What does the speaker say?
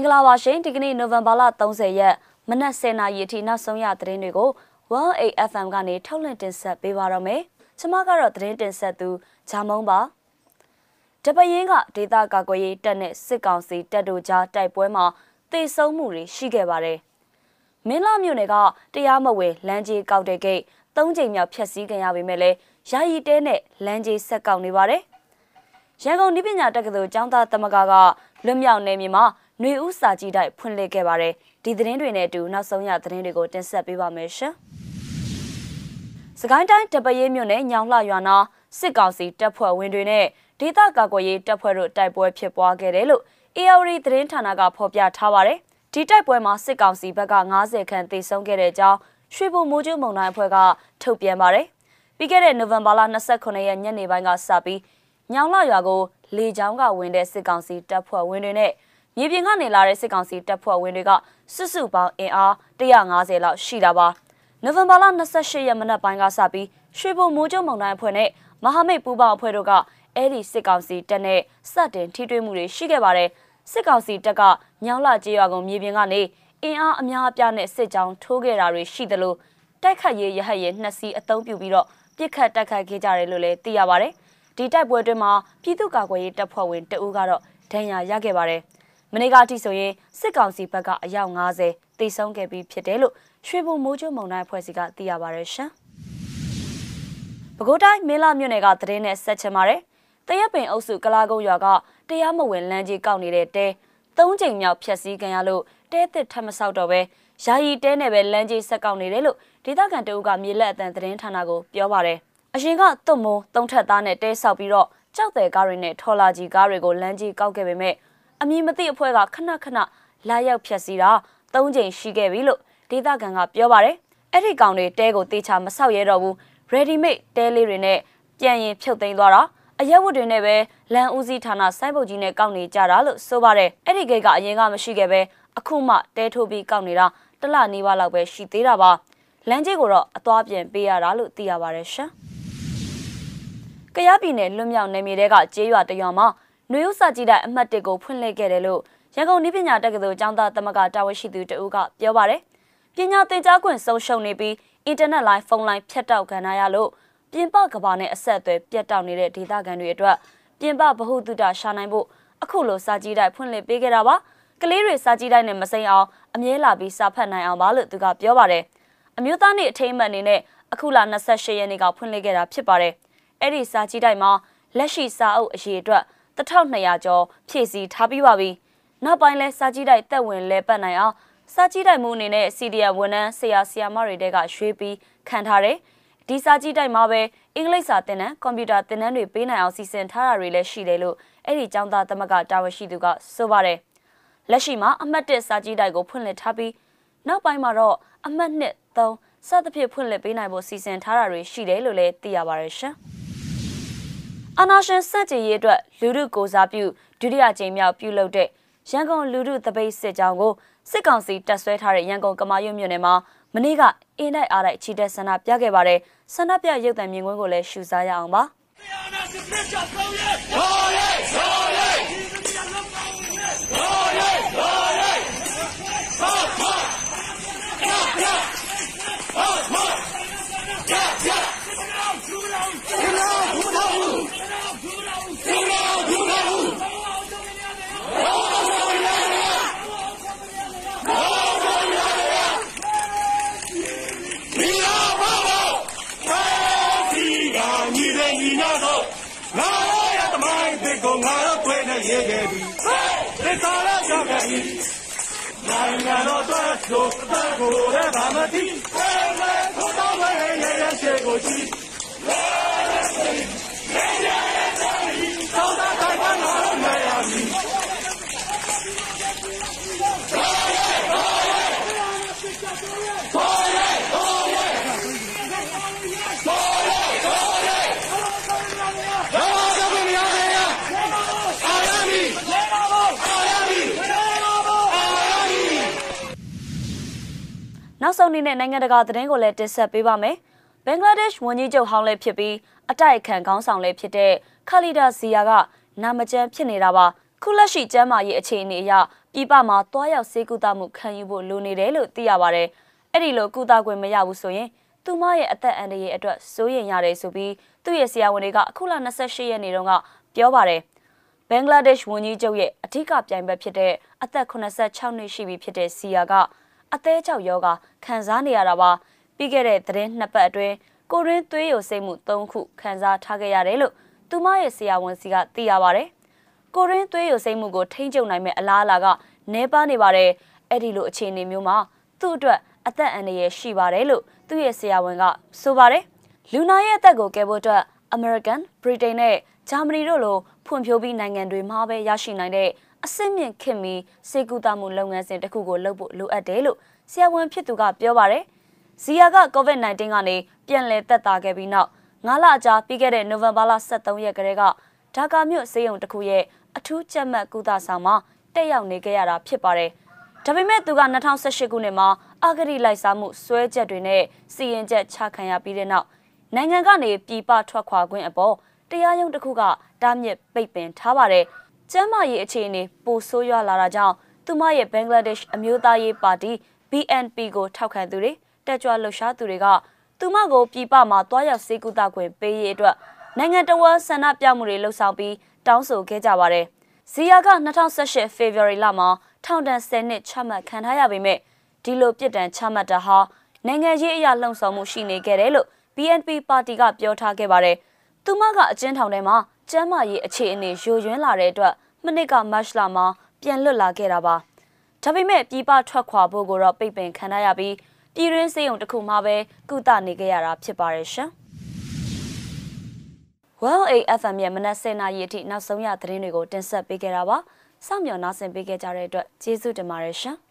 င်္ဂလာပါရှင်ဒီကနေ့နိုဝင်ဘာလ30ရက်မနက်10:00နာရီအထိနောက်ဆုံးရသတင်းတွေကို 1AFM ကနေထုတ်လွှင့်တင်ဆက်ပေးပါရမယ်။ကျွန်မကတော့သတင်းတင်ဆက်သူဂျာမုံပါ။တပရင်ကဒေသကာကွယ်ရေးတပ်နဲ့စစ်ကောင်စီတပ်တို့ကြားတိုက်ပွဲမှာတေဆုံးမှုတွေရှိခဲ့ပါတယ်။မင်းလာမြို့နယ်ကတရားမဝင်လမ်းကြီးကောက်တဲ့ဂိတ်၃ချိန်မြောက်ဖျက်ဆီးခံရပေမဲ့လည်းယာယီတဲနဲ့လမ်းကြီးဆက်ကောက်နေပါတယ်။ရန်ကုန်နိပညာတက္ကသိုလ်ကျောင်းသားသမဂ္ဂကလွတ်မြောက်နေမြေမှာ ຫນွေဦးစာကြည့်တိုက်ဖွင့်လှစ်ခဲ့ပါတယ်ဒီသတင်းတွေနဲ့အတူနောက်ဆုံးရသတင်းတွေကိုတင်ဆက်ပေးပါမယ်ရှင်စကိုင်းတိုင်းတပရေးမြို့နယ်ညောင်လှရွာနာစစ်ကောင်စီတပ်ဖွဲ့ဝင်တွေနဲ့ဒေသကာကွယ်ရေးတပ်ဖွဲ့တို့တိုက်ပွဲဖြစ်ပွားခဲ့တယ်လို့ ARD သတင်းဌာနကဖော်ပြထားပါတယ်ဒီတိုက်ပွဲမှာစစ်ကောင်စီဘက်က90ခန့်သေဆုံးခဲ့တဲ့အကြောင်းရွှေဘုံမိုးကျုံမုံတိုင်းအဖွဲ့ကထုတ်ပြန်ပါတယ်ပြီးခဲ့တဲ့နိုဝင်ဘာလ29ရက်ညနေပိုင်းကစပြီးညောင်လှရွာကိုလေကြောင်းကဝင်တဲ့စစ်ကောင်စီတပ်ဖွဲ့ဝင်တွေနဲ့ မြေပြင်ကနေလာတဲ့စစ်ကောင်စီတပ်ဖွဲ့ဝင်တွေကစုစုပေါင်းအင်အား150လောက်ရှိတာပါနိုဝင်ဘာလ28ရက်မနက်ပိုင်းကစပြီးရွှေဘုံမိုးကျုံမုံတိုင်းအဖွဲ့နဲ့မဟာမိတ်ပူးပေါင်းအဖွဲ့တို့ကအဲ့ဒီစစ်ကောင်စီတပ်နဲ့စတင်ထိတွေ့မှုတွေရှိခဲ့ပါတယ်စစ်ကောင်စီတပ်ကညောင်လာကျေးရွာကုန်မြေပြင်ကနေအင်အားအများအပြားနဲ့စစ်ကြောင်းထိုးခဲ့တာတွေရှိသလိုတိုက်ခတ်ရေးရဟတ်ရေးနှစ်စီးအုံပြုပြီးတော့ပြစ်ခတ်တိုက်ခတ်ခဲ့ကြတယ်လို့လည်းသိရပါတယ်ဒီတိုက်ပွဲတွင်မှာပြည်သူ့ကာကွယ်ရေးတပ်ဖွဲ့ဝင်တအူးကတော့ဒဏ်ရာရခဲ့ပါတယ် မနေ့ကအထိဆိုရင်စစ်ကောင်စီဘက်ကအယောက်90တိတ်ဆုံးခဲ့ပြီးဖြစ်တယ်လို့ရွှေဘုံမိုးကျုံမုံတိုင်းအဖွဲ့စီကသိရပါရရှင်။ပဲခူးတိုင်းမင်းလာမြို့နယ်ကသတင်းနဲ့ဆက်ချင်ပါတယ်။တရက်ပင်အုပ်စုကလာကုန်းရွာကတရားမဝင်လမ်းကြီးကောက်နေတဲ့တဲသုံးချိန်မြောက်ဖြတ်စည်းခံရလို့တဲသစ်ထပ်မဆောက်တော့ပဲယာယီတဲနဲ့ပဲလမ်းကြီးဆက်ကောက်နေတယ်လို့ဒေသခံတအုပ်ကမြေလက်အတန်သတင်းဌာနကိုပြောပါတယ်။အရင်ကသွတ်မိုးသုံးထက်သားနဲ့တဲဆောက်ပြီးတော့ကြောက်တယ်ကားတွေနဲ့ထော်လာကြီးကားတွေကိုလမ်းကြီးကောက်ခဲ့ပေမဲ့ အမည်မသိအဖွဲ့ကခဏခဏလာရောက်ဖြက်စီတာ၃ချိန်ရှိခဲ့ပြီလို့ဒေသခံကပြောပါတယ်အဲ့ဒီကောင်တွေတဲကိုတေချာမဆောက်ရဲတော့ဘူး ready made တဲလေးတွေနဲ့ပြန်ရင်ဖြုတ်သိမ်းသွားတာအရက်ဝတ်တွေနဲ့ပဲလန်ဦးစီးဌာနစိုက်ပုတ်ကြီးနဲ့ကောက်နေကြတာလို့ဆိုပါတယ်အဲ့ဒီဂိတ်ကအရင်ကမရှိခဲ့ပဲအခုမှတဲထိုးပြီးကောက်နေတာတလနီးပါးလောက်ပဲရှိသေးတာပါလမ်းကြီးကိုတော့အသွားပြန်ပေးရတာလို့သိရပါတယ်ရှင်ကရပြည်နယ်လွတ်မြောက်နယ်မြေတဲကကျေးရွာတရွာမှာ နွေဦးစာကြည့်တဲ့အမှတ်1ကိုဖွင့်လှစ်ခဲ့တယ်လို့ရန်ကုန်နည်းပညာတက္ကသိုလ်ကျောင်းသားသမဂ္ဂတာဝန်ရှိသူတဦးကပြောပါတယ်။ပညာသင်ကြားခွင့်ဆုံးရှုံးနေပြီးအင်တာနက်လိုင်းဖုန်းလိုင်းဖြတ်တောက်ခံရလို့ပြင်ပကဘာနဲ့အဆက်အသွယ်ပြတ်တောက်နေတဲ့ဒေသခံတွေအတွက်ပြင်ပဗဟုသုတရှာနိုင်ဖို့အခုလိုစာကြည့်တိုက်ဖွင့်လှစ်ပေးခဲ့တာပါ။ကလေးတွေစာကြည့်တိုက်နဲ့မစိမ်းအောင်အမြဲလာပြီးစာဖတ်နိုင်အောင်ပါလို့သူကပြောပါတယ်။အမျိုးသားနေ့အထိမ်းအမှတ်အနေနဲ့အခုလ28ရက်နေ့ကဖွင့်လှစ်ခဲ့တာဖြစ်ပါတယ်။အဲ့ဒီစာကြည့်တိုက်မှာလက်ရှိစာအုပ်အရေးအတွက် 1200ကျော်ဖြည့်ဆည်းထားပြီးပါပြီ။နောက်ပိုင်းလဲစာကြည့်တိုက်တက်ဝင်လဲပတ်နိုင်အောင်စာကြည့်တိုက်မှုအနေနဲ့ CDM ဝန်ထမ်းဆရာဆရာမတွေတဲကရွှေးပြီးခံထားတယ်။ဒီစာကြည့်တိုက်မှာပဲအင်္ဂလိပ်စာသင်တန်းကွန်ပျူတာသင်တန်းတွေပေးနိုင်အောင်စီစဉ်ထားတာတွေလည်းရှိတယ်လို့အဲ့ဒီကျောင်းသားသမဂ္ဂတာဝန်ရှိသူကဆိုပါတယ်။လက်ရှိမှာအမှတ်1စာကြည့်တိုက်ကိုဖွင့်လှစ်ထားပြီးနောက်ပိုင်းမှာတော့အမှတ်2 3စသဖြင့်ဖွင့်လှစ်ပေးနိုင်ဖို့စီစဉ်ထားတာတွေရှိတယ်လို့လည်းသိရပါတယ်ရှင်။ အာနာရှင်စန့်ကျင်ရေးအတွက်လူထုကိုစားပြုဒုတိယကြိမ်မြောက်ပြုလုပ်တဲ့ရန်ကုန်လူထုတပိတ်စစ်ကြောင်းကိုစစ်ကောင်စီတပ်ဆွဲထားတဲ့ရန်ကုန်ကမာရွတ်မြို့နယ်မှာမနေ့ကအင်းတိုက်အားတိုက်ချီတက်ဆန္ဒပြခဲ့ပါတယ်ဆန္ဒပြရုပ်သံမြင်ကွင်းကိုလည်းရှုစားရအောင်ပါအာနာရှင်စစ်ကြောင်းကိုရဲဟောရဲဟောရဲဟောရဲဟောရဲဟောဟော ရေးခဲ့ပြီဒီသာရကြခဲ့ပြီနိုင်ငံတော်အတွက်တို့အသက်ကိုလည်းဗာမတိဘယ်မဲ့ထိုးတော့ရဲ့ရဲ့ရဲ့ရှိကိုရှိသောတာတိုင်းကနာမရပြီ နောက်ဆုံးအနေနဲ့နိုင်ငံတကာသတင်းကိုလည်းတင်ဆက်ပေးပါမယ်။ဘင်္ဂလားဒေ့ရှ်ဝန်ကြီးချုပ်ဟောင်းလည်းဖြစ်ပြီးအတိုက်အခံခေါင်းဆောင်လည်းဖြစ်တဲ့ခါလီဒါဇီယာကနာမကျန်းဖြစ်နေတာပါခုလက်ရှိကျမ်းမာရေးအခြေအနေအရပြည်ပမှာတွားရောက်ဆေးကုသမှုခံယူဖို့လိုနေတယ်လို့သိရပါတယ်။အဲ့ဒီလိုကုသခွင့်မရဘူးဆိုရင်သူမရဲ့အသက်အန္တရာယ်အတွက်စိုးရိမ်ရတယ်ဆိုပြီးသူ့ရဲ့ဆရာဝန်တွေကအခုလ28ရက်နေ့တုန်းကပြောပါတယ်။ဘင်္ဂလားဒေ့ရှ်ဝန်ကြီးချုပ်ရဲ့အထူးကပြိုင်ဘက်ဖြစ်တဲ့အသက်86နှစ်ရှိပြီဖြစ်တဲ့စီယာက အသေးချောက်ယောဂခံစားနေရတာပါပြီးခဲ့တဲ့သတင်းနှစ်ပတ်အတွင်းကိုရင်းသွေးယိုစိတ်မှု၃ခုခံစားထားခဲ့ရတယ်လို့သူမရဲ့ဆရာဝန်စီကသိရပါတယ်ကိုရင်းသွေးယိုစိတ်မှုကိုထိန်းချုပ်နိုင်မဲ့အလားအလာကနေပါနေပါတယ်အဲ့ဒီလိုအခြေအနေမျိုးမှာသူ့အတွက်အသက်အန္တရာယ်ရှိပါတယ်လို့သူ့ရဲ့ဆရာဝန်ကဆိုပါတယ်လူနာရဲ့အသက်ကိုကယ်ဖို့အတွက် American, Britain နဲ့ Germany တို့လိုဖွံ့ဖြိုးပြီးနိုင်ငံတွေမှာပဲရရှိနိုင်တဲ့ အဆင့်မြင့်ခင်မီစေကူတာမှုလုပ်ငန်းစဉ်တစ်ခုကိုလုပ်ဖို့လိုအပ်တယ်လို့ဆရာဝန်ဖြစ်သူကပြောပါတယ်။ဇီယာက COVID-19 ကနေပြန်လည်သက်သာခဲ့ပြီးနောက်၅လအကြာပြီးခဲ့တဲ့နိုဝင်ဘာလ23ရက်ကလေးကဒါကာမြို့စေယုံတစ်ခုရဲ့အထူးကြက်မှတ်ကုသဆောင်မှာတက်ရောက်နေခဲ့ရတာဖြစ်ပါတယ်။ဒါပေမဲ့သူက2018ခုနှစ်မှာအာဂရိလိုက်စားမှုစွဲချက်တွေနဲ့စီရင်ချက်ချခံရပြီးတဲ့နောက်နိုင်ငံကနေပြည်ပထွက်ခွာခွင့်အပေါ်တရားရုံးတစ်ခုကတားမြစ်ပိတ်ပင်ထားပါတယ်။ ကျမ်းမာရေးအခြေအနေပိုဆိုးရွားလာတာကြောင့်သူမရဲ့ဘင်္ဂလားဒေ့ရှ်အမျိုးသားရေးပါတီ BNP ကိုထောက်ခံသူတွေတက်ကြွလှုပ်ရှားသူတွေကသူမကိုပြည်ပမှာတွားရောက်စေကူတာခွင့်ပေးရေးအတွက်နိုင်ငံတော်ဝန်ဆန္ဒပြမှုတွေလှုပ်ဆောင်ပြီးတောင်းဆိုခဲ့ကြပါတယ်။ဇီယာက2018 February လမှာထောင်ဒဏ်10နှစ်ချမှတ်ခံထားရပေမဲ့ဒီလိုပြစ်ဒဏ်ချမှတ်တာဟာနိုင်ငံရေးအရာလှုံ့ဆော်မှုရှိနေခဲ့တယ်လို့ BNP ပါတီကပြောထားခဲ့ပါတယ်။သူမကအကျဉ်းထောင်ထဲမှာ ကျမ်းမာရေးအခြေအနေယိုယွင်းလာတဲ့အတွက်မနစ်ကမတ်လမှာပြန်လွတ်လာခဲ့တာပါ။ဒါပေမဲ့ပြည်ပထွက်ခွာဖို့ကိုတော့ပိတ်ပင်ခံရပြီးပြည်ရင်းစေယုံတစ်ခုမှပဲကုသနေခဲ့ရတာဖြစ်ပါတယ်ရှင်။ Well AFM ရဲ့မနက်10:00နာရီအထိနောက်ဆုံးရသတင်းတွေကိုတင်ဆက်ပေးခဲ့တာပါ။စောင့်မျှော်နားဆင်ပေးခဲ့ကြတဲ့အတွက်ကျေးဇူးတင်ပါတယ်ရှင်။